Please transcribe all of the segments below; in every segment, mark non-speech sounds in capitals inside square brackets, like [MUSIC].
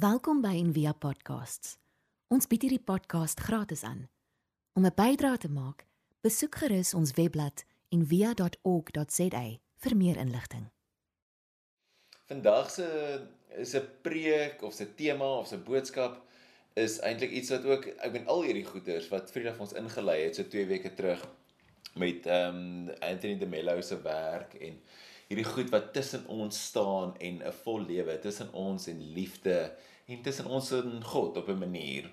Welkom by Envia Podcasts. Ons bied hierdie podcast gratis aan. Om 'n bydrae te maak, besoek gerus ons webblad en via.org.za vir meer inligting. Vandag se is 'n preek of 'n tema of 'n boodskap is eintlik iets wat ook ek ben al hierdie goeders wat Vrydag ons ingelei het so 2 weke terug met ehm um, Anthony de Mello se werk en hierdie goed wat tussen ons staan en 'n vol lewe tussen ons en liefde en tussen ons en God op 'n manier.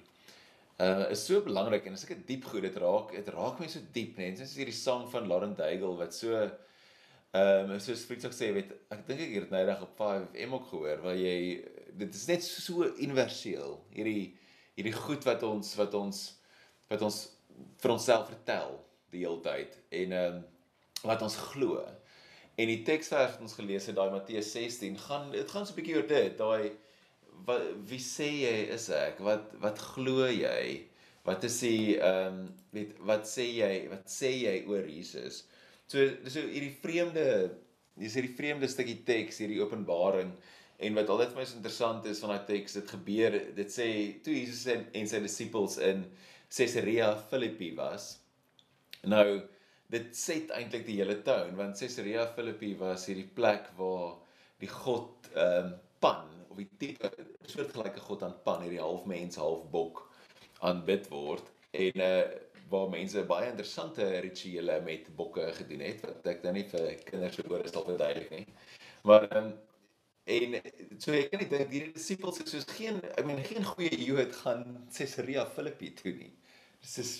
Uh is so belangrik en as ek dit diep goed dit raak, dit raak my so diep net. Dis hierdie sang van Lauren Daigle wat so ehm um, soos Fritz sê, weet ek dink ek het nou net op 5M ook gehoor waar jy dit is net so universeel. Hierdie hierdie goed wat ons wat ons wat ons vir onsself vertel die hele tyd en ehm um, wat ons glo. En die teksvers wat ons gelees het, daai Matteus 16, gaan dit gaan so 'n bietjie oor dit, daai wat wie sê jy is ek? Wat wat glo jy? Wat is die ehm um, weet wat sê jy? Wat sê jy oor Jesus? So dis so hierdie vreemde dis hierdie vreemde stukkie teks, hierdie openbaring en wat altyd vir my so interessant is van daai teks, dit gebeur, dit sê toe Jesus en, en sy disippels in Caesarea Philippi was. Nou dit set eintlik die hele toon want Caesarea Philippi was hierdie plek waar die god ehm um, Pan of die tipe soortgelyke god aan Pan hierdie half mens half bok aanbid word en uh waar mense baie interessante rituele met bokke gedoen het wat ek nou nie vir kinders oor is al verduidelik nie. Maar ehm um, en so ek kan nie dink hierdie disippels is soos geen ek meen geen goeie Jood gaan Caesarea Philippi toe nie. Dis is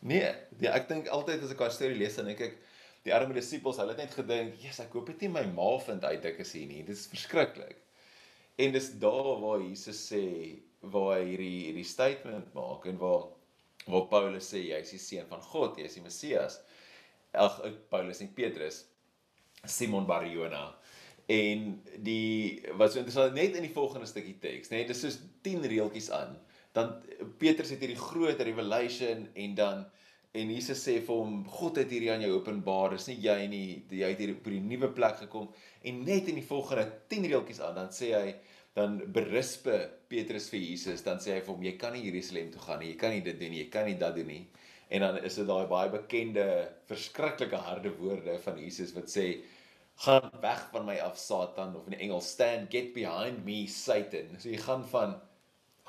Nee, die, ek dink altyd as ek daai storie lees dan dink ek die arme disippels, hulle het net gedink, "Jesus, ek hoop dit nie my ma vind uit ek is hier nie. Dit is verskriklik." En dis daar waar Jesus sê waar hy hierdie hierdie statement maak en waar waar Paulus sê jy is die seun van God, jy is die Messias. Ag, Paulus en Petrus Simon Barjona en die wat so interessant net in die volgende stukkie teks, net dis soos 10 reeltjies aan dan Petrus het hierdie groot revelation en dan en Jesus sê vir hom God het hierdie aan jou openbaar dis nie jy nie jy het hier op die nuwe plek gekom. En net in die volgende 10 reeltjies aan dan sê hy dan berispe Petrus vir Jesus dan sê hy vir hom jy kan nie Jerusalem toe gaan nie jy kan nie dit doen nie jy kan nie dat doen nie. En dan is dit daai baie bekende verskriklike harde woorde van Jesus wat sê gaan weg van my af Satan of in Engels stand get behind me Satan. So jy gaan van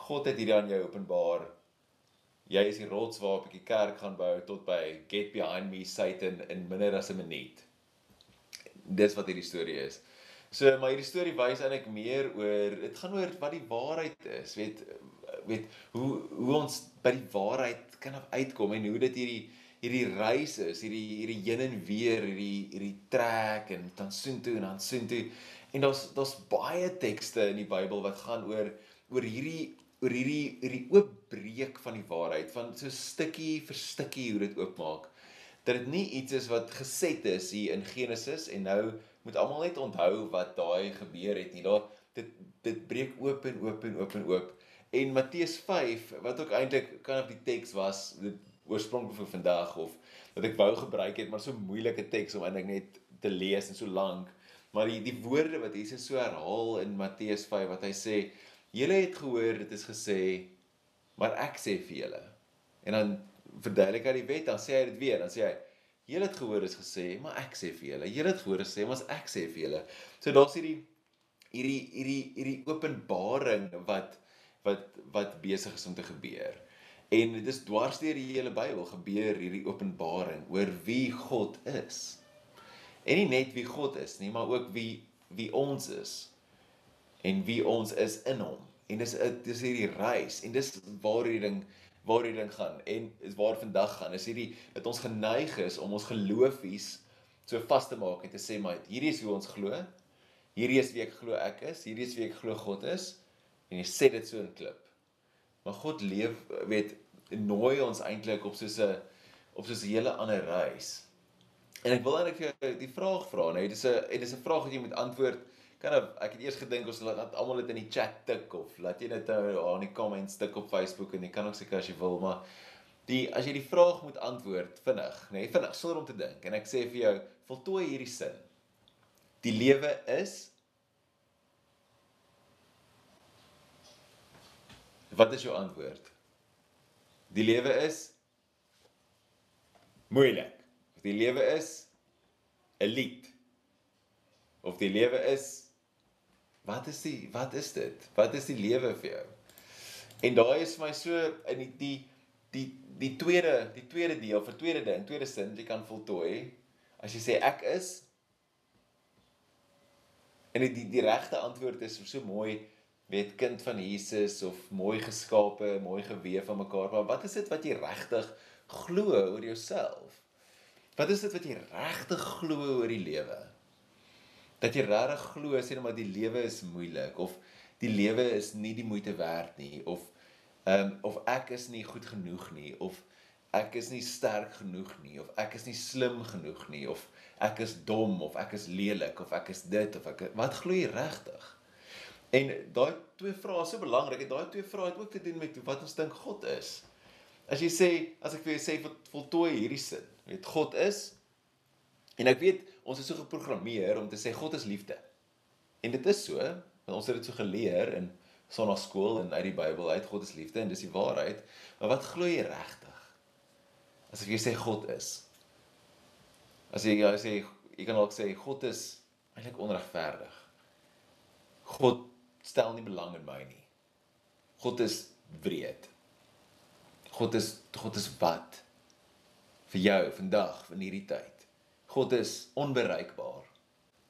God het hierdie aan jou openbaar. Jy is die rots waarop ek die kerk gaan bou tot by get behind me Satan in minder as 'n minuut. Dis wat hierdie storie is. So maar hierdie storie wys eintlik meer oor dit gaan oor wat die waarheid is. Weet weet hoe hoe ons by die waarheid kan uitkom en hoe dit hierdie hierdie reis is, hierdie hierdie heen en weer, hierdie hierdie trek en dan soontoe en dan soontoe. En daar's daar's baie tekste in die Bybel wat gaan oor oor hierdie oor hierdie hierdie oopbreek van die waarheid van so stukkie vir stukkie hoe dit oopmaak dat dit nie iets is wat geset is hier in Genesis en nou moet almal net onthou wat daai gebeur het nie. Daar dit dit breek oop en oop en oop en oop. En Matteus 5 wat ook eintlik kan op die teks was dit oorspronklik vir vandag of wat ek wou gebruik het maar so moeilike teks om eintlik net te lees en so lank. Maar die die woorde wat Jesus so herhaal in Matteus 5 wat hy sê Julle het gehoor dit is gesê, maar ek sê vir julle. En dan verduidelik hy die wet, dan sê hy dit weer, dan sê hy Julle het gehoor is gesê, maar ek sê vir julle. Julle het gehoor gesê, maar ek sê vir julle. So daar's hierdie hierdie hierdie hierdie openbaring wat wat wat besig is om te gebeur. En dit is dwars deur die hele Bybel gebeur hierdie openbaring oor wie God is. En nie net wie God is nie, maar ook wie wie ons is en wie ons is in hom. En dis dis hierdie reis en dis waar hierdie ding waar hierdie ding gaan en is waar vandag gaan. Is hierdie dat ons geneig is om ons geloofies so vas te maak en te sê maar hierdie is hoe ons glo. Hierdie is wie ek glo ek is. Hierdie is wie ek glo God is. En jy sê dit so in klip. Maar God leef weet nooi ons eintlik op soos 'n op soos 'n hele ander reis. En ek wil eintlik vir jou die vraag vra, nee, dis 'n en dis 'n vraag wat jy moet antwoord kan of ek het eers gedink ons laat almal dit in die chat tik of laat jy dit nou in die comments tik op Facebook en jy kan ook seker as jy wil maar die as jy die vraag moet antwoord vinnig nê nee, vinnig sonder om te dink en ek sê vir jou voltooi hierdie sin die lewe is Wat is jou antwoord? Die lewe is moeilik. Of die lewe is 'n lied. Of die lewe is wat is die wat is dit? Wat is die lewe vir jou? En daai is vir my so in die die die die tweede die tweede deel vir tweede ding, tweede sin jy kan voltooi. As jy sê ek is en die die, die regte antwoord is so mooi weet kind van Jesus of mooi geskape, mooi gewewe van mekaar, maar wat is dit wat jy regtig glo oor jouself? Wat is dit wat jy regtig glo oor die lewe? Dat jy regtig glo sê net maar die lewe is moeilik of die lewe is nie die moeite werd nie of ehm um, of ek is nie goed genoeg nie of ek is nie sterk genoeg nie of ek is nie slim genoeg nie of ek is dom of ek is lelik of ek is dit of ek wat glo jy regtig? En daai twee vrae is so belangrik en daai twee vrae het ook te doen met wat ons dink God is. As jy sê as ek vir jou sê voltooi hierdie sin, weet God is en ek weet ons is so geprogrammeer om te sê God is liefde. En dit is so, want ons het dit so geleer in sonnaarskool en uit die Bybel uit God is liefde en dis die waarheid. Maar wat glo jy regtig? As jy sê God is. As jy jy sê jy kan ook sê God is eintlik onregverdig. God stel nie belang in my nie. God is wreed. God is God is wat vir jou vandag in hierdie tyd. God is onbereikbaar.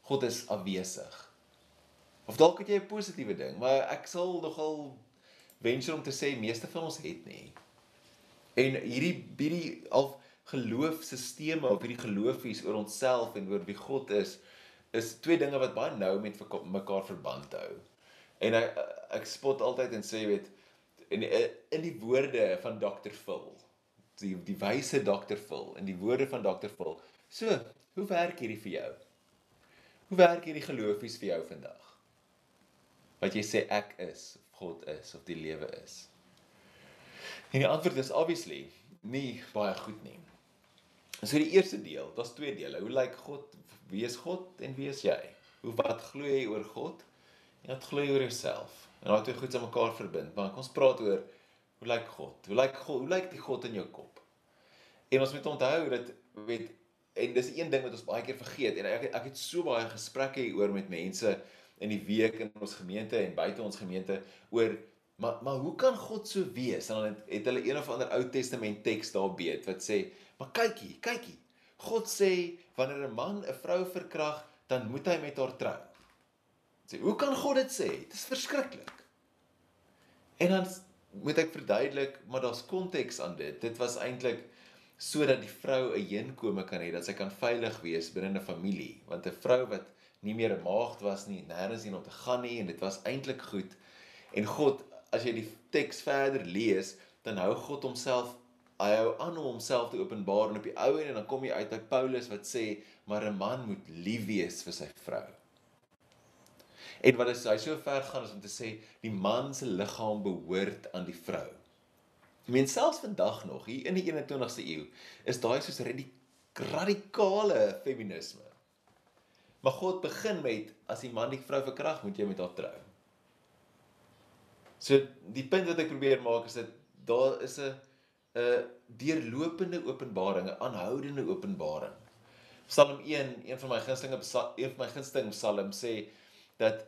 God is afwesig. Of dalk het jy 'n positiewe ding, maar ek sal nogal venture om te sê meeste van ons het nie. En hierdie hierdie al geloofsisteme of hierdie geloofies oor onsself en oor wie God is, is twee dinge wat baie nou met mekaar verband hou. En ek ek spot altyd en sê weet in in die woorde van Dr. Phil, die die wyse Dr. Phil, in die woorde van Dr. Phil. So, hoe werk hierdie vir jou? Hoe werk hierdie geloofies vir jou vandag? wat jy sê ek is of God is of die lewe is? En die antwoord is obviously nie baie goed nie. So die eerste deel, daar's twee dele. Hoe lyk God? Wie is God en wie is jy? Hoe wat glo jy oor God? En wat glo jy oor jouself? En daai twee goed aan mekaar verbind. Maar ons praat oor hoe lyk God? Hoe lyk God? Hoe lyk die God in jou kop? En ons moet onthou dat weet en dis een ding wat ons baie keer vergeet en ek ek het so baie gesprekke hieroor met mense in die week in ons gemeente en buite ons gemeente oor maar maar hoe kan God so wees? En dan het, het hulle een of ander Ou Testament teks daar beet wat sê, maar kykie, kykie. God sê wanneer 'n man 'n vrou verkrag, dan moet hy met haar trou. Sê, hoe kan God dit sê? Dit is verskriklik. En dan moet ek verduidelik, maar daar's konteks aan dit. Dit was eintlik sodat die vrou 'n heenkome kan hê dat sy kan veilig wees binne 'n familie, want 'n vrou wat nie meer 'n maagd was nie, nêrens heen om te gaan nie en dit was eintlik goed. En God, as jy die teks verder lees, dan hou God homself hy hou aan om homself te openbaar en op die ou en dan kom jy uit by Paulus wat sê maar 'n man moet lief wees vir sy vrou. En wat is hy so ver gaan as om te sê die man se liggaam behoort aan die vrou. Ek meen selfs vandag nog hier in die 21ste eeu is daai soos radikale feminisme. Maar God begin met as die man die vrou verkrag, moet jy met haar trou. So die punt wat ek probeer maak is dat daar is 'n 'n deurlopende openbaring, 'n aanhoudende openbaring. Psalm 1, een van my gunstelinge een van my gunsteling psalm sê dat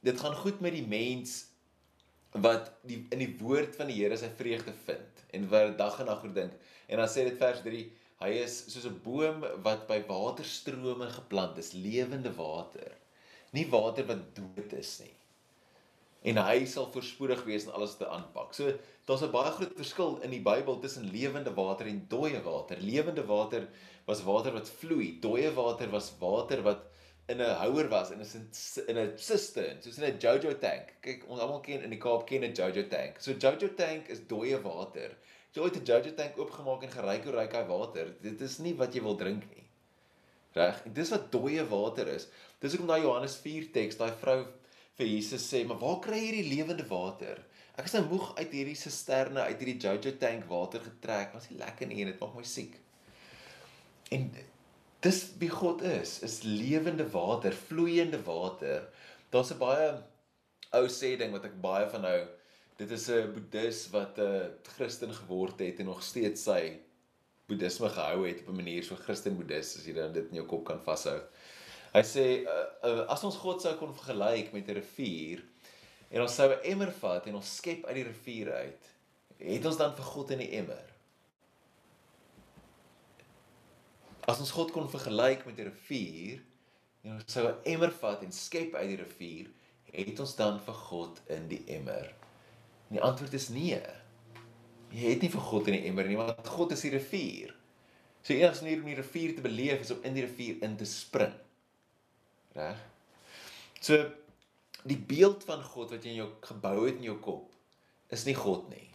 dit gaan goed met die mens wat die in die woord van die Here sy vreugde vind en wat dag en nag oor dink. En dan sê dit vers Hy is soos 'n boom wat by waterstrome geplant is, lewende water. Nie water wat dood is nie. En hy sal voorspoedig wees in alles te aanpak. So daar's 'n baie groot verskil in die Bybel tussen lewende water en dooie water. Lewende water was water wat vloei. Dooie water was water wat in 'n houer was en is in in 'n cistern, soos in 'n Jojo tank. Kyk, ons almal ken in die Kaap ken 'n Jojo tank. So Jojo tank is dooie water. Jy ooit 'n Jojo tank oopgemaak en geryk hoe ryk hy water. Dit is nie wat jy wil drink nie. Reg? En dis wat dooie water is. Dis hoekom daai Johannes 4 teks, daai vrou vir Jesus sê, "Maar waar kry jy hierdie lewende water? Ek is nou moeg uit hierdie sisterne, uit hierdie Jojo tank water getrek. Was nie lekker nie en dit maak my siek." En dis wie God is, is lewende water, vloeiende water. Daar's 'n baie ou sê ding wat ek baie van hou dit is 'n boeddhis wat 'n uh, Christen geword het en nog steeds sy boeddhisme gehou het op 'n manier so Christen boeddhis as jy dan dit in jou kop kan vashou. Hy sê uh, uh, as ons God sou kon vergelyk met 'n rivier en ons sou 'n emmer vat en ons skep uit die rivier uit, het ons dan vir God in die emmer? As ons God kon vergelyk met 'n rivier en ons sou 'n emmer vat en skep uit die rivier, het ons dan vir God in die emmer? En die antwoord is nee. Jy het nie vir God in die emmer nie, want God is die rivier. So enigste manier om die rivier te beleef is om in die rivier in te spring. Reg? So die beeld van God wat jy in jou gebou het in jou kop is nie God nie.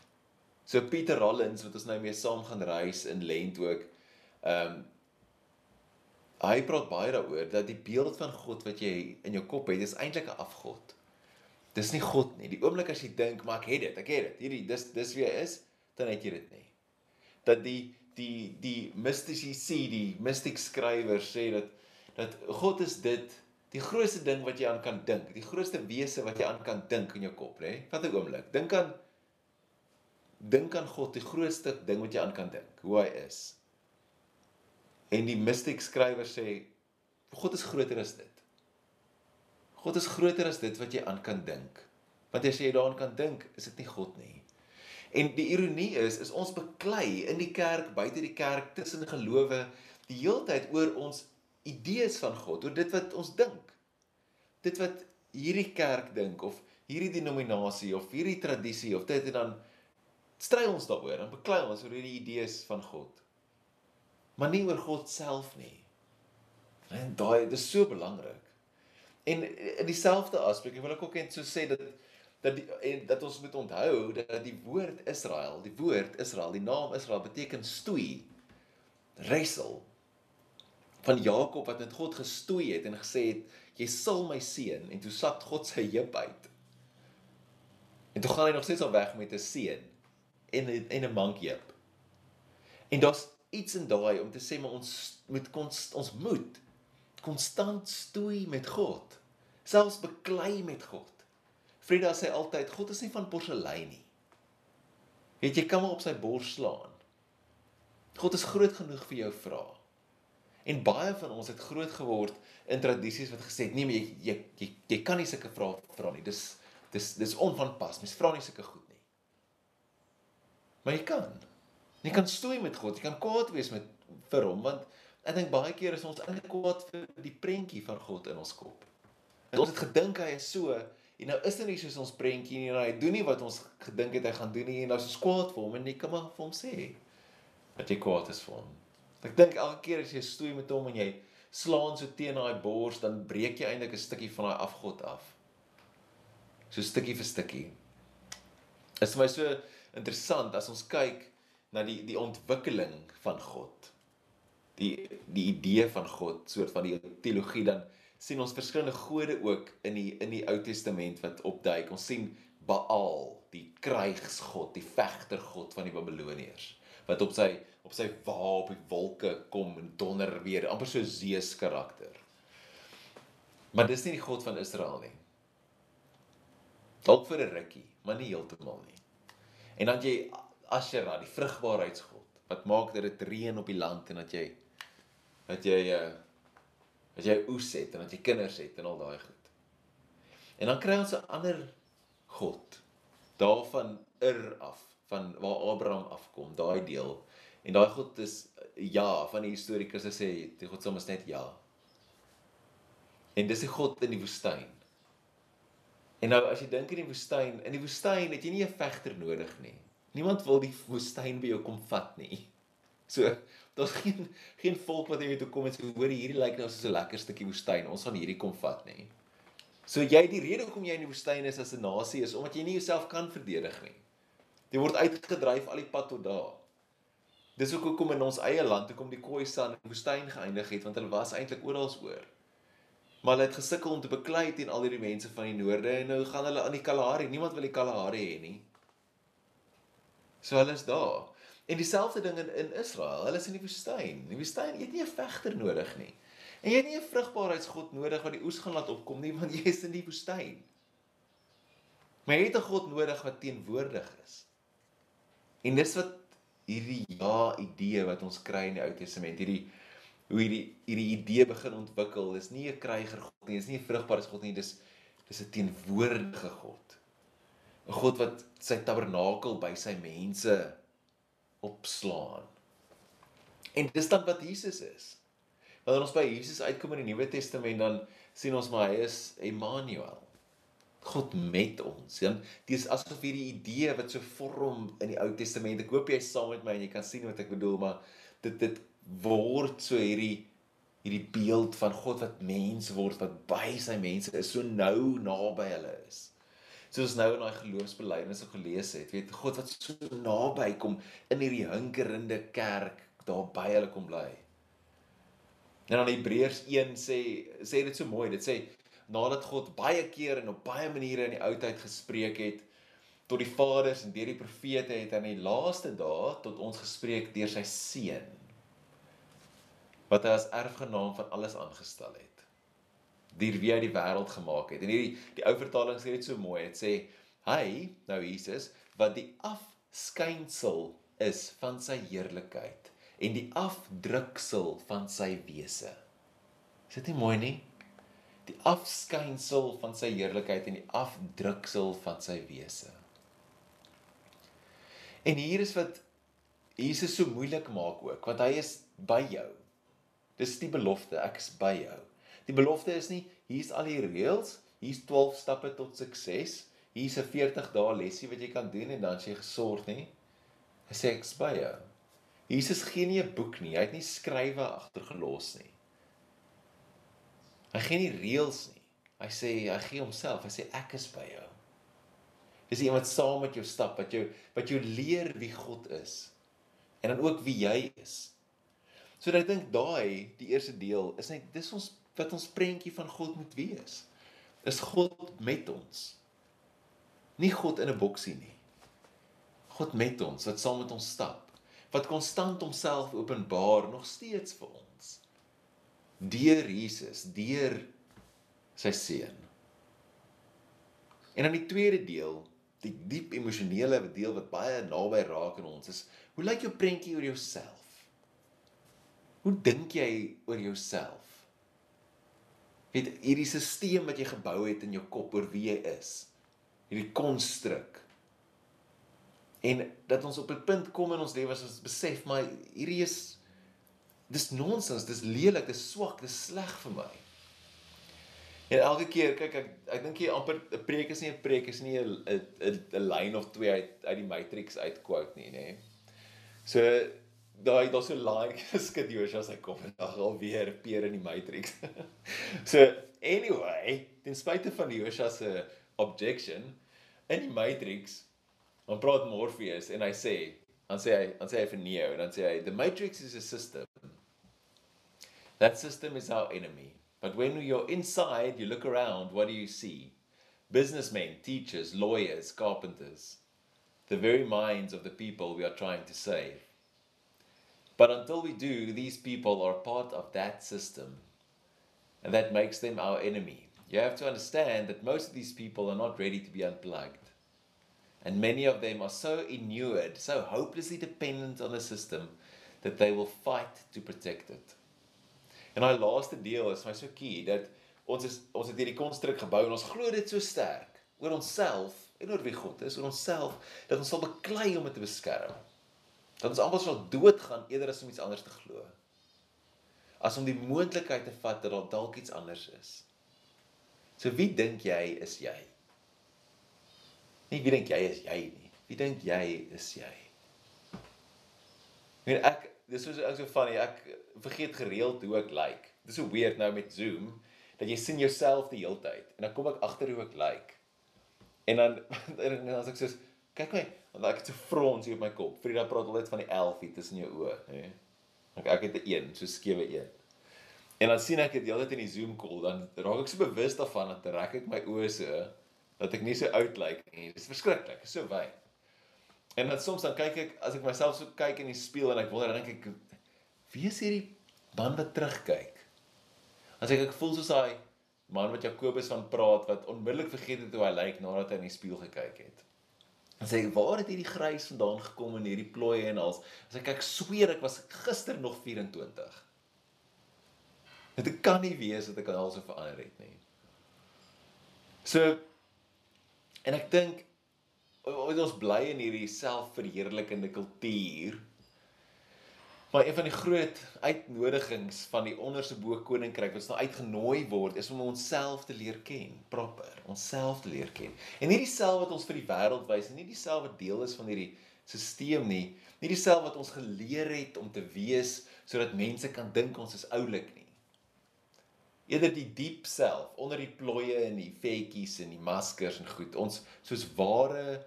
So Pieter Rollins wat ons nou mee saam gaan reis in Lent ook. Ehm um, hy praat baie daaroor dat die beeld van God wat jy in jou kop het, is eintlik 'n afgod. Dis nie God nie. Die oomblik as jy dink, maar ek het dit, ek het dit. Hierdie dis dis wie hy is, dan het jy dit nie. Dat die die die mystici, die mystic skrywers sê dat dat God is dit die grootste ding wat jy aan kan dink, die grootste wese wat jy aan kan dink in jou kop, nê? Vat 'n oomblik. Dink aan dink aan God, die grootste ding wat jy aan kan dink, hoe hy is. En die mystic skrywer sê God is groter as dit. God is groter as dit wat jy aan kan dink. Want as jy daaraan kan dink, is dit nie God nie. En die ironie is, is ons beklei in die kerk, buite die kerk, tussen gelowe, die heeltyd oor ons idees van God, oor dit wat ons dink. Dit wat hierdie kerk dink of hierdie denominasie of hierdie tradisie of dit en dan stry ons daaroor en beklei ons oor hierdie idees van God. Maar nie oor God self nie. En daai dis so belangrik. En in dieselfde aspek, ek wil ook net so sê dat dat die, en dat ons moet onthou dat die woord Israel, die woord Israel, die naam Israel beteken stoei. Wrestle van Jakob wat met God gestoei het en gesê het jy sal my seën en toe sak God sy heup uit. En toe gaan hy nog steeds al weg met 'n seën en en 'n mankheup. En daar's iets in daai om te sê maar ons moet konst, ons moet konstant stoei met God. Selfs beklei met God. Frida sê altyd God is nie van porselein nie. Weet jy kan maar op sy bors slaan. God is groot genoeg vir jou vrae. En baie van ons het groot geword in tradisies wat gesê het nee, maar jy jy jy, jy kan nie sulke vrae vra nie. Dis dis dis onvanpas. Mens vra nie sulke goed nie. Maar jy kan. Jy kan stoei met God. Jy kan kwaad wees met vir hom want ek dink baie keer is ons eintlik kwaad vir die prentjie van God in ons kop. En ons het gedink hy is so en nou is dit nie soos ons prentjie nie en hy doen nie wat ons gedink het hy gaan doen nie en nou is ons kwaad vir hom en jy kan maar vir hom sê dat jy kwaad is vir hom. Ek dink elke keer as jy stoei met hom en jy slaan so teen daai bors, dan breek jy eintlik 'n stukkie van daai afgod af. So stukkie vir stukkie. Dit is vir my so interessant as ons kyk na die die ontwikkeling van God. Die die idee van God, soort van die teologie dan sien ons verskillende gode ook in die in die Ou Testament wat opduik. Ons sien Baal, die krygsgod, die vegtergod van die Babiloniërs wat op sy op sy wa op die wolke kom en donder weer, amper so Zeus karakter. Maar dis nie die God van Israel nie. Dalk vir 'n rukkie, maar nie heeltemal nie. En dan jy Asherah, die vrugbaarheidsgod, wat maak dat dit reën op die land en dat jy dat jy uh dat jy oes het en dat jy kinders het en al daai goed. En dan kry ons 'n ander God daarvan Ur af, van waar Abraham afkom, daai deel En daai God is ja, van die historiese sê die God soms net ja. En dis die God in die woestyn. En nou as jy dink in die woestyn, in die woestyn het jy nie 'n vegter nodig nie. Niemand wil die woestyn by jou kom vat nie. So, daar's geen geen volk wat jy toe kom en sê hoor hierdie lyk nou soos 'n lekker stukkie woestyn. Ons gaan hierdie kom vat nie. So jy die rede hoekom jy in die woestyn is as 'n nasie is omdat jy nie jouself kan verdedig nie. Jy word uitgedryf al die pad tot daar. Dis ook hoekom in ons eie land hoekom die Khoisan in die woestyn geëindig het want hulle was eintlik oral oor. Maar hulle het gesukkel om te beklei teen al hierdie mense van die noorde en nou gaan hulle aan die Kalahari. Niemand wil die Kalahari hê nie. So hulle is daar. En dieselfde ding in in Israel. Hulle is in die woestyn. In die woestyn het jy nie 'n vegter nodig nie. En jy het nie 'n vrugbaarheidsgod nodig wat die oes gaan laat opkom nie [LAUGHS] want jy is in die woestyn. Maar jy het 'n God nodig wat teenwoordig is. En dis wat hierdie ja idee wat ons kry in die Ou Testament, hierdie hoe hierdie hierdie idee begin ontwikkel. Dis nie 'n kryger God nie, dis nie 'n vrugbare God nie, dis dis 'n teenwoordige God. 'n God wat sy tabernakel by sy mense opslaan. En dis dan wat Jesus is. Wanneer ons by Jesus uitkom in die Nuwe Testament dan sien ons maar hy is Emmanuel. God met ons. Dan dis asof hierdie idee wat so vorm in die Ou Testament. Ek hoop jy is saam met my en jy kan sien wat ek bedoel, maar dit dit word so hierdie hierdie beeld van God wat mens word wat by sy mense is, so nou naby hulle is. Soos nou in daai geloofsbelijdenis ook gelees het, weet God wat so naby kom in hierdie hinkerende kerk daar by hulle kom bly. En dan Hebreërs 1 sê sê dit so mooi. Dit sê nadat God baie keer en op baie maniere in die ou tyd gespreek het tot die vaders en deur die profete het aan die laaste dae tot ons gespreek deur sy seun wat hy as erfgenaam van alles aangestel het. Deur wie hy die wêreld gemaak het. En hierdie die ou vertaling sê dit so mooi. Dit sê hy, nou Jesus, wat die afskynsel is van sy heerlikheid en die afdruksel van sy wese. Is dit nie mooi nie? Die afskynsel van sy heerlikheid en die afdruksel van sy wese. En hier is wat Jesus so moeilik maak ook, want hy is by jou. Dis die belofte, ek is by jou. Die belofte is nie hier's al die reëls, hier's 12 stappe tot sukses, hier's 'n 40 dae lesie wat jy kan doen en dan as jy gesorg nie. Hy sê ek's by jou. Jesus gee nie 'n boek nie. Hy het nie skrywe agtergelos nie. Hy gee nie reëls nie. Hy sê hy gee homself. Hy sê ek is by jou. Dis iemand saam met jou stap wat jou wat jou leer wie God is en dan ook wie jy is. So dat ek dink daai die eerste deel is net dis ons wat ons prentjie van God moet wees. Is God met ons. Nie God in 'n boksie nie. God met ons wat saam met ons stap wat konstant homself openbaar nog steeds vir ons deur Jesus deur sy seun en dan die tweede deel die diep emosionele deel wat baie naby raak aan ons is hoe lyk jou prentjie oor jouself hoe dink jy oor jouself weet hierdie stelsel wat jy gebou het in jou kop oor wie jy is hierdie konstruk en dat ons op 'n punt kom in ons lewe as ons besef maar hierdie is dis nonsens, dis lelik, dis swak, dis sleg vir my. En elke keer kyk ek ek dink jy amper 'n preek is nie 'n preek is nie 'n 'n 'n lyn of twee uit uit die matrix uit quote nie, nê. So daai daar's so geskit Josua as hy kom en dan alweer peer in die matrix. [LAUGHS] so anyway, ten spyte van Josua se objection in die matrix Dan praat Morpheus en hy sê, dan sê hy, dan sê hy vir Neo en dan sê hy the matrix is a system. That system is our enemy. But when you're inside, you look around, what do you see? Businessmen, teachers, lawyers, carpenters, the very minds of the people we are trying to save. But until we do, these people are part of that system. And that makes them our enemy. You have to understand that most of these people are not ready to be unplugged. And many of them are so inured, so hopelessly dependent on the system, that they will fight to protect it. En daai laaste deel is my so key dat ons is ons het hierdie konstruk gebou en ons glo dit so sterk oor onsself en oor wie God is, oor onsself dat ons sal beklei om dit te beskerm. Dat ons almal sal doodgaan eerder as om iets anders te glo. As om die moontlikheid te vat dat daar dalk iets anders is. So wie dink jy is jy? Nie wie dink jy is jy nie. Wie dink jy is jy? En ek dis so ek so funny, ek vergeet gereeld hoe ek lyk. Like. Dis so weird nou met Zoom dat jy sien jouself die hele tyd en dan kom ek agter hoe ek lyk. Like. En dan [LAUGHS] en dan as ek sê kyk my, want ek het so frons hier op my kop. Frida praat altyd van die 11 tussen jou oë, hè. Ek ek het 'n 1, so skewe 1. En dan sien ek dit heeltyd in die Zoom call, dan raak ek so bewus daarvan dat trek ek my oë so dat ek nie so oud lyk nie. Dit is verskriklik, so wyn. En dan soms dan kyk ek as ek myself so kyk in die spieël en ek wonder dan dink ek wie is hierdie man wat terugkyk? As ek ek voel soos daai man wat Jakobus van praat wat onmiddellik vergeet het hoe hy lyk nadat hy in die spieël gekyk het. En sê waar het hierdie grys vandaan gekom in hierdie plooie en als as ek kyk sweer ek was gister nog 24. Dit kan nie wees dat ek al so verander het nie. So en ek dink ons bly in hierdie selfverheerlikende kultuur Maar een van die groot uitnodigings van die onderste bo koninkryk wat ons nou uitgenooi word is om onsself te leer ken, proper, onsself te leer ken. En nie dieselfde wat ons vir die wêreld wys nie, nie dieselfde wat deel is van hierdie stelsel nie, nie dieselfde wat ons geleer het om te wees sodat mense kan dink ons is oulik nie. Eerder die diep self onder die plooie en die vetjies en die maskers en goed, ons soos ware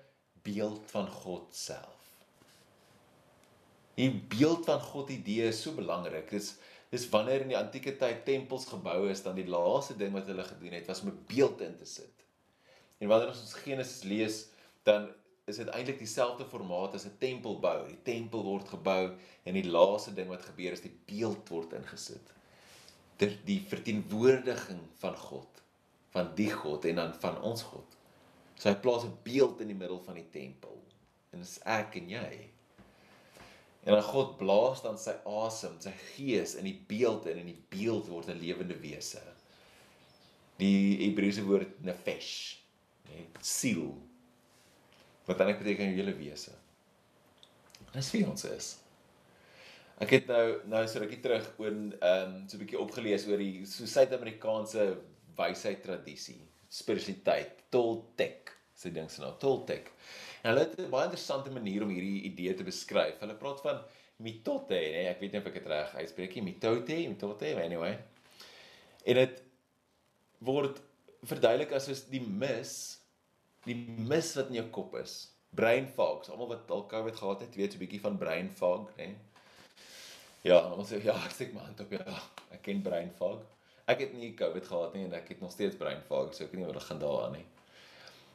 beeld van God self. Die beeld van God idee is so belangrik. Dis dis wanneer in die antieke tyd tempels gebou is, dan die laaste ding wat hulle gedoen het was om 'n beeld in te sit. En wanneer ons Genesis lees, dan is dit eintlik dieselfde formaat as 'n tempel bou. Die tempel word gebou en die laaste ding wat gebeur is die beeld word ingesit. Dit die verteenwoordiging van God, van die God en dan van ons God. So hy plaas 'n beeld in die middel van die tempel. En dis ek en jy. En dan God blaas dan sy asem, sy gees in die beeld en in die beeld word 'n lewende wese. Die Hebreëse woord nefesh, nee, siel. Wat dan beteken hele wese. Dis wie ons is. Ek het nou nou so rukkie terug oor ehm um, so 'n bietjie opgelees oor die so Suid-Amerikaanse wysheid tradisie, spiritualiteit, Toltec, sê ding se nou, Toltec. Hulle het 'n baie interessante manier om hierdie idee te beskryf. Hulle praat van mitote, nee, ek weet nie of ek dit reg uitspreek nie, mitote, mitote, anyway. En dit word verduidelik as soos die mis, die mis wat in jou kop is. Brain fog. So, almal wat al COVID gehad het, weet so 'n bietjie van brain fog, né? Nee? Ja, ons sê ja, ek sê maar op ja, ek ken brain fog. Ek het nie COVID gehad nie en ek het nog steeds brain fog, so ek weet nie wat gaan daaraan nie.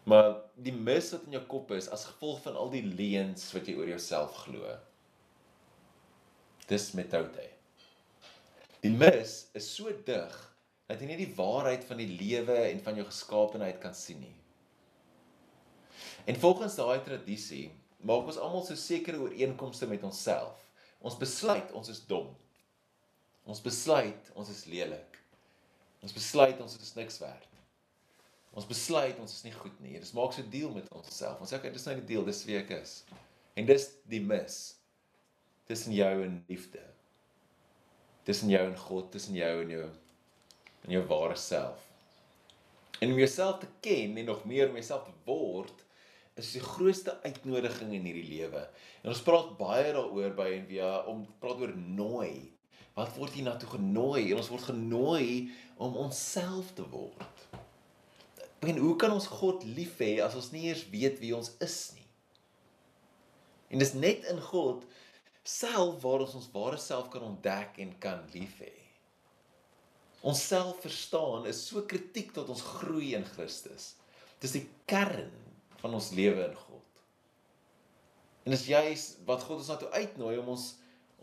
Maar die mis wat in jou kop is as gevolg van al die leuns wat jy oor jouself glo. Dis metoute. Die mis is so dig dat jy nie die waarheid van die lewe en van jou geskaapenheid kan sien nie. En volgens daai tradisie maak ons almal so sekere ooreenkomste met onsself. Ons besluit ons is dom. Ons besluit ons is lelik. Ons besluit ons is niks werd. Ons besluit ons is nie goed nie. Dit maak so 'n deal met onsself. Ons sê okay, dis nou die deal, dis wie ek is. En dis die mis tussen jou en liefde. Tussen jou en God, tussen jou en jou en jou ware self. En om jouself te ken en nog meer om jouself te word is die grootste uitnodiging in hierdie lewe. En ons praat baie daaroor by en via om praat oor nooi. Wat word jy na toe genooi? En ons word genooi om onsself te word. En hoe kan ons God lief hê as ons nie eers weet wie ons is nie? En dis net in God self waar ons ons ware self kan ontdek en kan lief hê. Ons self verstaan is so kritiek tot ons groei in Christus. Dis die kern van ons lewe in God. En dis juist wat God ons na toe uitnooi om ons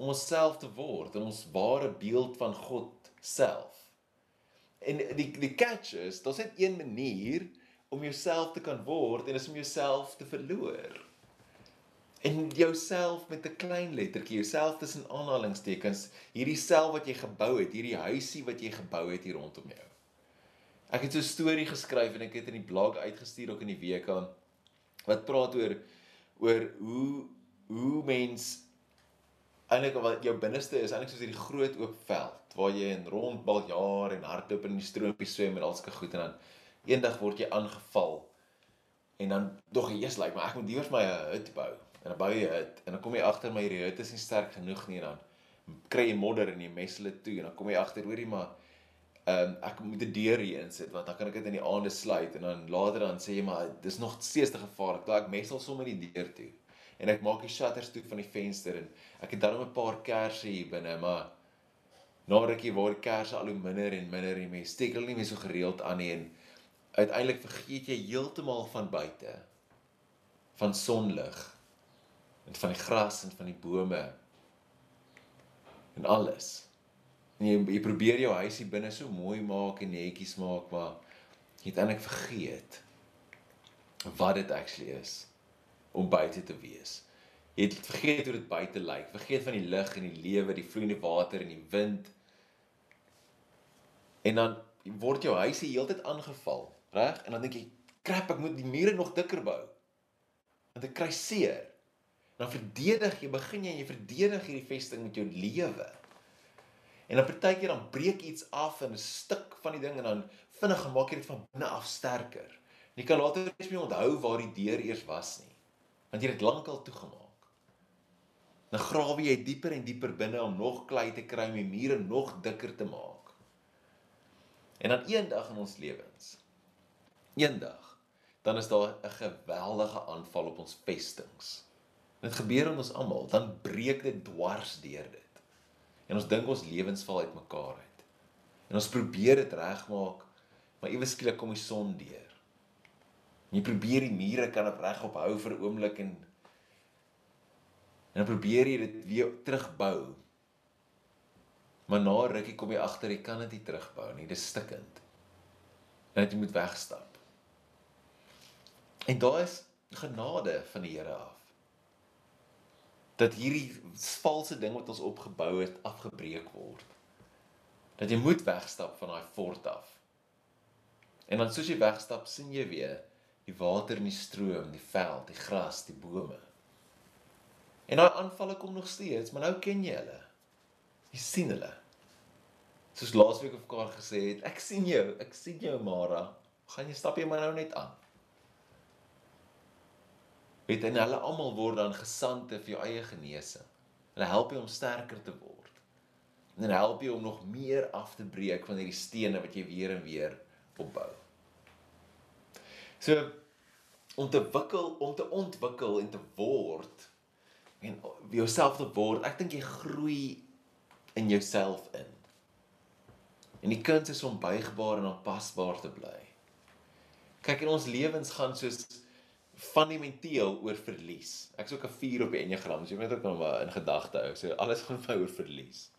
om onsself te word, in ons ware beeld van God self. En die die catch is, daar's net een manier om jouself te kan word en is om jouself te verloor. En jouself met 'n klein lettertjie, jouself tussen aanhalingstekens, hierdie self wat jy gebou het, hierdie huisie wat jy gebou het hier rondom jou. Ek het so 'n storie geskryf en ek het in die blog uitgestuur ook in die week aan wat praat oor oor hoe hoe mens eintlik wat jou binneste is eintlik soos hierdie groot oop veld waar jy in rondbal jaar en hardloop in die stroompie swem en alske goed en dan eendag word jy aangeval en dan dog jy eers lyk like, maar ek moet iewers my hut bou en dan bou jy 'n hut en dan kom jy agter my hierdie hut is nie sterk genoeg nie en dan kry jy modder en jy mes hulle toe en dan kom jy agter hoorie maar ehm um, ek moet 'n deur hier insit want dan kan ek dit in die aande sluit en dan later dan sê jy maar dis nog steeds te gevaarlik. Daai ek mesel sommer die deur toe en ek maak die shutters toe van die venster en ek het dan 'n paar kersse hier binne, maar na rukkie word die kersse al hoe minder en minder en mense steek hulle nie meer so gereeld aan nie en uiteindelik vergeet jy heeltemal van buite van sonlig en van die gras en van die bome en alles. En jy jy probeer jou huisie binne so mooi maak en netjies maak, maar jy het eintlik vergeet wat dit actually is om buite te wees. Jy het vergeet hoe dit buite lyk. Vergeet van die lig en die lewe, die vloeiende water en die wind. En dan word jou huisie heeltyd aangeval, reg? En dan dink jy, "Krap, ek moet die mure nog dikker bou." Want ek kry seer. Dan verdedig jy, begin jy en jy verdedig hierdie vesting met jou lewe. En dan partykeer dan breek iets af in 'n stuk van die ding en dan vinnig maak jy dit van binne af sterker. Jy kan later nie meer onthou waar die deur eers was nie. Want jy het lankal toegemaak. Dan grawe jy dieper en dieper binne om nog klei te kry om die mure nog dikker te maak. En dan eendag in ons lewens. Eendag dan is daar 'n geweldige aanval op ons vestings. Dit gebeur aan ons almal, dan breek dit dwars deur dit. En ons dink ons lewens val uitmekaar uit. En ons probeer dit regmaak, maar iewes skielik kom die son deur. Jy probeer die mure kan op regop hou vir 'n oomblik en en dan probeer jy dit weer terugbou. Maar na rukkie kom jy agter jy kan dit nie terugbou nie, dit is stikkend. En jy moet wegstap. En daar is genade van die Here af dat hierdie valse ding wat ons opgebou het afgebreek word. Dat jy moet wegstap van daai fort af. En dan soos jy wegstap, sien jy weer die water in die stroom, die veld, die gras, die bome. En daai aanvalle kom nog steeds, maar nou ken jy hulle. Jy sien hulle. Soos laasweek of mekaar gesê het, ek sien jou, ek sien jou Mara. Gaan jy stap jy maar nou net aan. Weet en hulle almal word dan gesante vir jou eie genesing. Hulle help jou om sterker te word. En hulle help jou om nog meer af te breek van hierdie stene wat jy weer en weer opbou. So om te wikkel, om te ontwikkel en te word en jouself te word, ek dink jy groei in jouself in. En die kuns is om buigbaar en aanpasbaar te bly. Kyk in ons lewens gaan soos fundamenteel oor verlies. Ek's ook 'n 4 op die Enneagram, so jy weet ook nog maar in gedagte hou. So alles gaan vir oor verlies.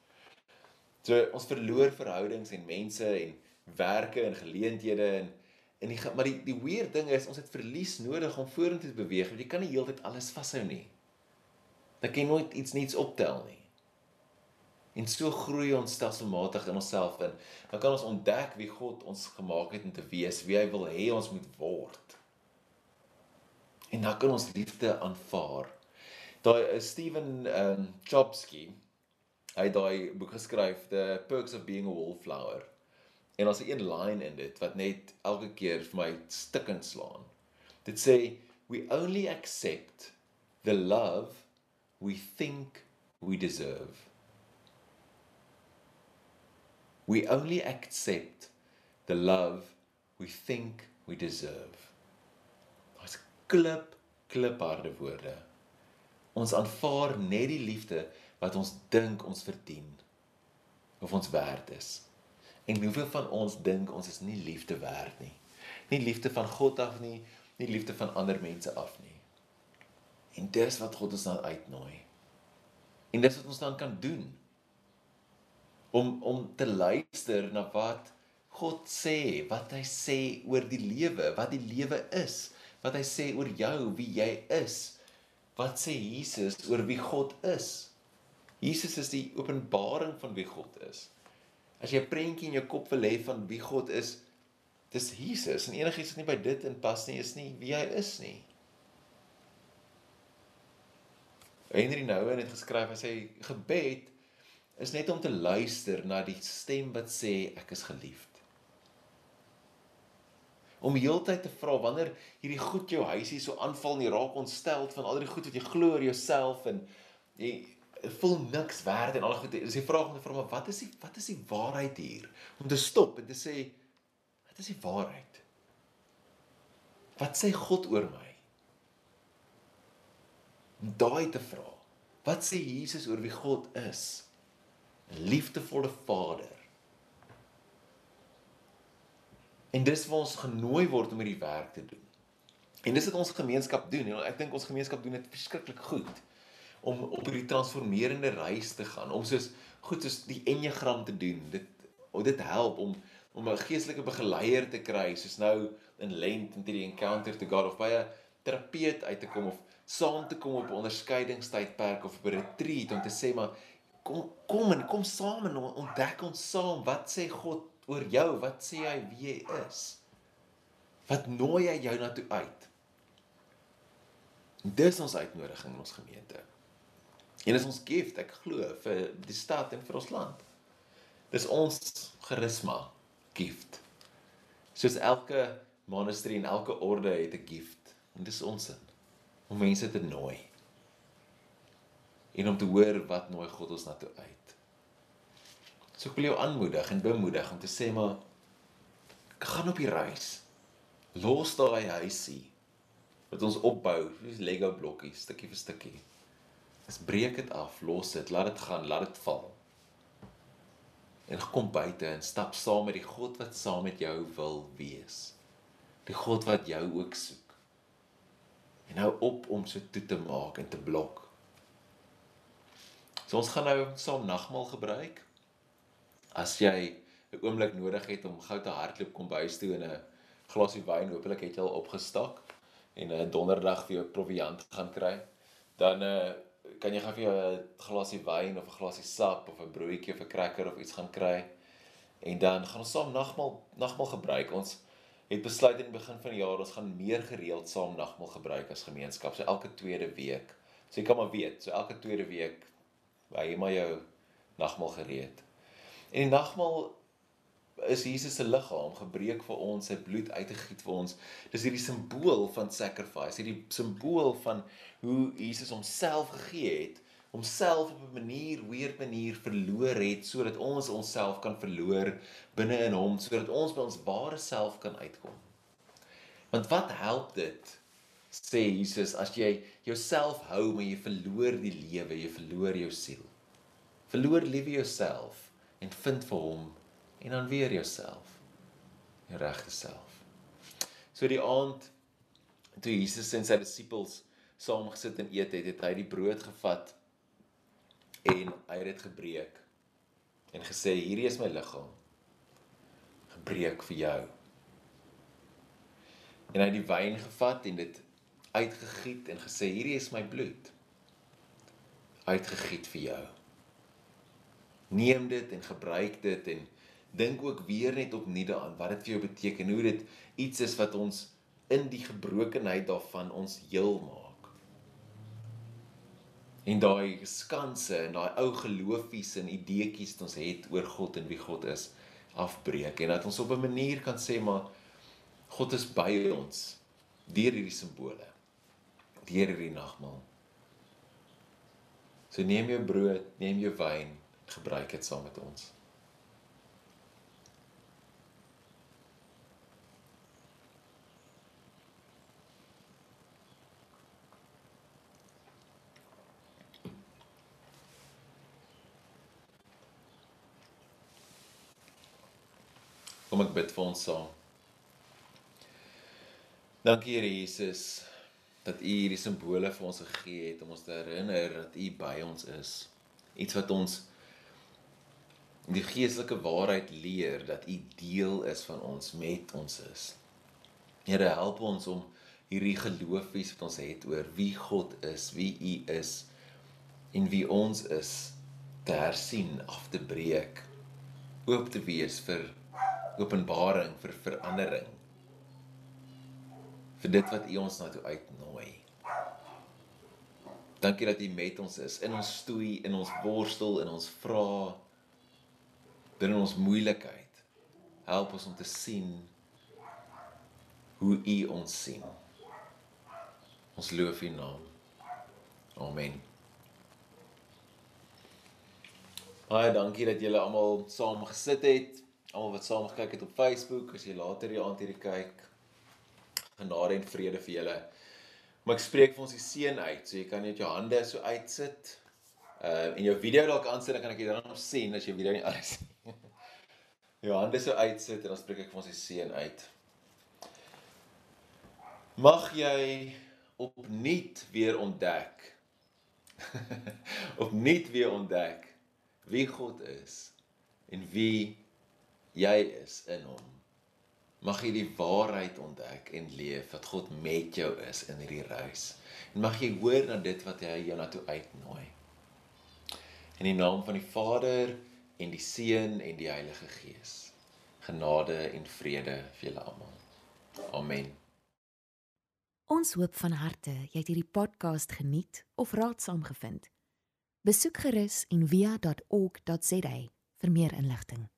So ons verloor verhoudings en mense en werke en geleenthede en en die maar die die weird ding is ons het verlies nodig om vorentoe te beweeg. Want jy kan nie heeltyd alles vashou nie. Dan kan jy nooit iets niets optel nie. En so groei ons stelselmatig in onsself in. Dan kan ons ontdek wie God ons gemaak het om te wees, wie hy wil hê ons moet word. En dan kan ons liefde aanvaar. Daai uh, Steven um Chomsky, hy het daai boek geskryf The Perks of Being a Wallflower. En daar's 'n een line in dit wat net elke keer vir my stikkend slaan. Dit sê we only accept the love we think we deserve. We only accept the love we think we deserve klip klipharde woorde. Ons aanvaar net die liefde wat ons dink ons verdien of ons werd is. En hoeveel van ons dink ons is nie liefde werd nie. Nie liefde van God af nie, nie liefde van ander mense af nie. En dis wat God ons dan uitnooi. En dis wat ons dan kan doen. Om om te luister na wat God sê, wat hy sê oor die lewe, wat die lewe is wat hy sê oor jou, wie jy is. Wat sê Jesus oor wie God is? Jesus is die openbaring van wie God is. As jy 'n prentjie in jou kop wil hê van wie God is, dis Jesus en enigiets wat nie by dit inpas nie, is nie wie hy is nie. Henry Nouwen het geskryf hy sê gebed is net om te luister na die stem wat sê ek is geliefd om heeltyd te vra wanneer hierdie goed jou huisie so aanval en jy raak ontsteld van al die goed wat jy glo oor jouself en jy voel niks werd en al goed. Dis die vraag om te vra maar wat is die wat is die waarheid hier? Om te stop en te sê wat is die waarheid? Wat sê God oor my? Om daai te vra wat sê Jesus oor wie God is? 'n liefdevolle Vader. En dis waar ons genooi word om hierdie werk te doen. En dis wat ons gemeenskap doen. En ek dink ons gemeenskap doen dit verskriklik goed om op hierdie transformerende reis te gaan, om soos goed soos die enneagram te doen. Dit of dit help om om 'n geestelike begeleier te kry, soos nou in Lent met hierdie encounter to God of by 'n terapeut uit te kom of saam te kom op 'n onderskeidingstydperk of op 'n retreat om te sê maar kom kom en kom saam en ontdek ons saam wat sê God oor jou, wat sê hy wie jy is? Wat nooi hy jou na toe uit? Dis ons uitnodiging in ons gemeente. En dis ons gift, ek glo, vir die stad en vir ons land. Dis ons charisma gift. Soos elke monastery en elke orde het 'n gift. En dis ons in om mense te nooi. En om te hoor wat nooi God ons na toe uit. So ek wil jou aanmoedig en bemoedig om te sê maar gaan op die reis. Los daai huisie wat ons opbou, soos Lego blokkies, stukkie vir stukkie. Dis breek dit af, los dit, laat dit gaan, laat dit val. En kom buite en stap saam met die God wat saam met jou wil wees. Die God wat jou ook soek. En nou op om so toe te maak en te blok. So ons gaan nou saam nagmaal gebruik. As jy 'n oomblik nodig het om gou te hardloop kom by huis toe en 'n glasie wyn, hopelik het jy al opgestak en 'n donderdag vir jou proviant gaan kry, dan uh kan jy gou vir jou 'n glasie wyn of 'n glasie sap of 'n broodjie of 'n cracker of iets gaan kry. En dan gaan ons saam nagmaal nagmaal gebruik. Ons het besluit in die begin van die jaar ons gaan meer gereeld saam nagmaal gebruik as gemeenskap. So elke tweede week. So jy kan maar weet, so elke tweede week hy maar jou nagmaal gereed. En die nagmaal is Jesus se liggaam gebreek vir ons, sy bloed uitgegiet vir ons. Dis hierdie simbool van sacrifice, hierdie simbool van hoe Jesus homself gegee het, homself op 'n manier, weird manier verloor het sodat ons onsself kan verloor binne in hom, sodat ons by ons ware self kan uitkom. Want wat help dit? sê Jesus as jy jouself hou maar jy verloor die lewe, jy verloor jou siel. Verloor liewe jouself en vind vir hom en dan weer jouself. Jou regte self. So die aand toe Jesus en sy disippels saam gesit en eet het, het hy die brood gevat en hy het dit gebreek en gesê hierdie is my liggaam gebreek vir jou. En hy het die wyn gevat en dit uitgegiet en gesê hierdie is my bloed uitgegiet vir jou. Neem dit en gebruik dit en dink ook weer net opnuut daaraan wat dit vir jou beteken, hoe dit iets is wat ons in die gebrokenheid daarvan ons heel maak. En daai skanse en daai ou geloofies en ideetjies wat ons het oor God en wie God is, afbreek en dat ons op 'n manier kan sê maar God is by ons deur hierdie simbole, deur hierdie nagmaal. So neem jou brood, neem jou wyn, gebruik dit saam met ons. Kom ek bid vir ons saam. Dankie Here Jesus dat U hierdie simbole vir ons gegee het om ons te herinner dat U by ons is. Iets wat ons die geestelike waarheid leer dat U deel is van ons met ons is. Here help ons om hierdie geloofies wat ons het oor wie God is, wie U is en wie ons is te hersien, af te breek, oop te wees vir openbaring vir verandering vir dit wat U ons na toe uitnooi. Dankie dat U met ons is in ons stoei, in ons worstel, in ons vra, in ons moeilikheid. Help ons om te sien hoe U ons sien. Ons loof U naam. Amen. Baie dankie dat julle almal saam gesit het almal wat saam gekyk het op Facebook, as jy later die aand hierdie kyk, genade en vrede vir julle. Maar ek spreek vir ons die seën uit, so jy kan net jou hande so uitsit. Uh en jou video dalk aansit, dan kan ek dit dan nog sien as jy video nie alles [LAUGHS] sien. jou hande so uitsit en dan spreek ek vir ons die seën uit. Mag jy opnuut weer ontdek [LAUGHS] opnuut weer ontdek wie God is en wie jy is in hom. Mag jy die waarheid ontdek en leef dat God met jou is in hierdie reis. En mag jy hoor na dit wat hy jou na toe uitnooi. In die naam van die Vader en die Seun en die Heilige Gees. Genade en vrede vir julle almal. Amen. Ons hoop van harte jy het hierdie podcast geniet of raadsaam gevind. Besoek gerus en via.ok.za vir meer inligting.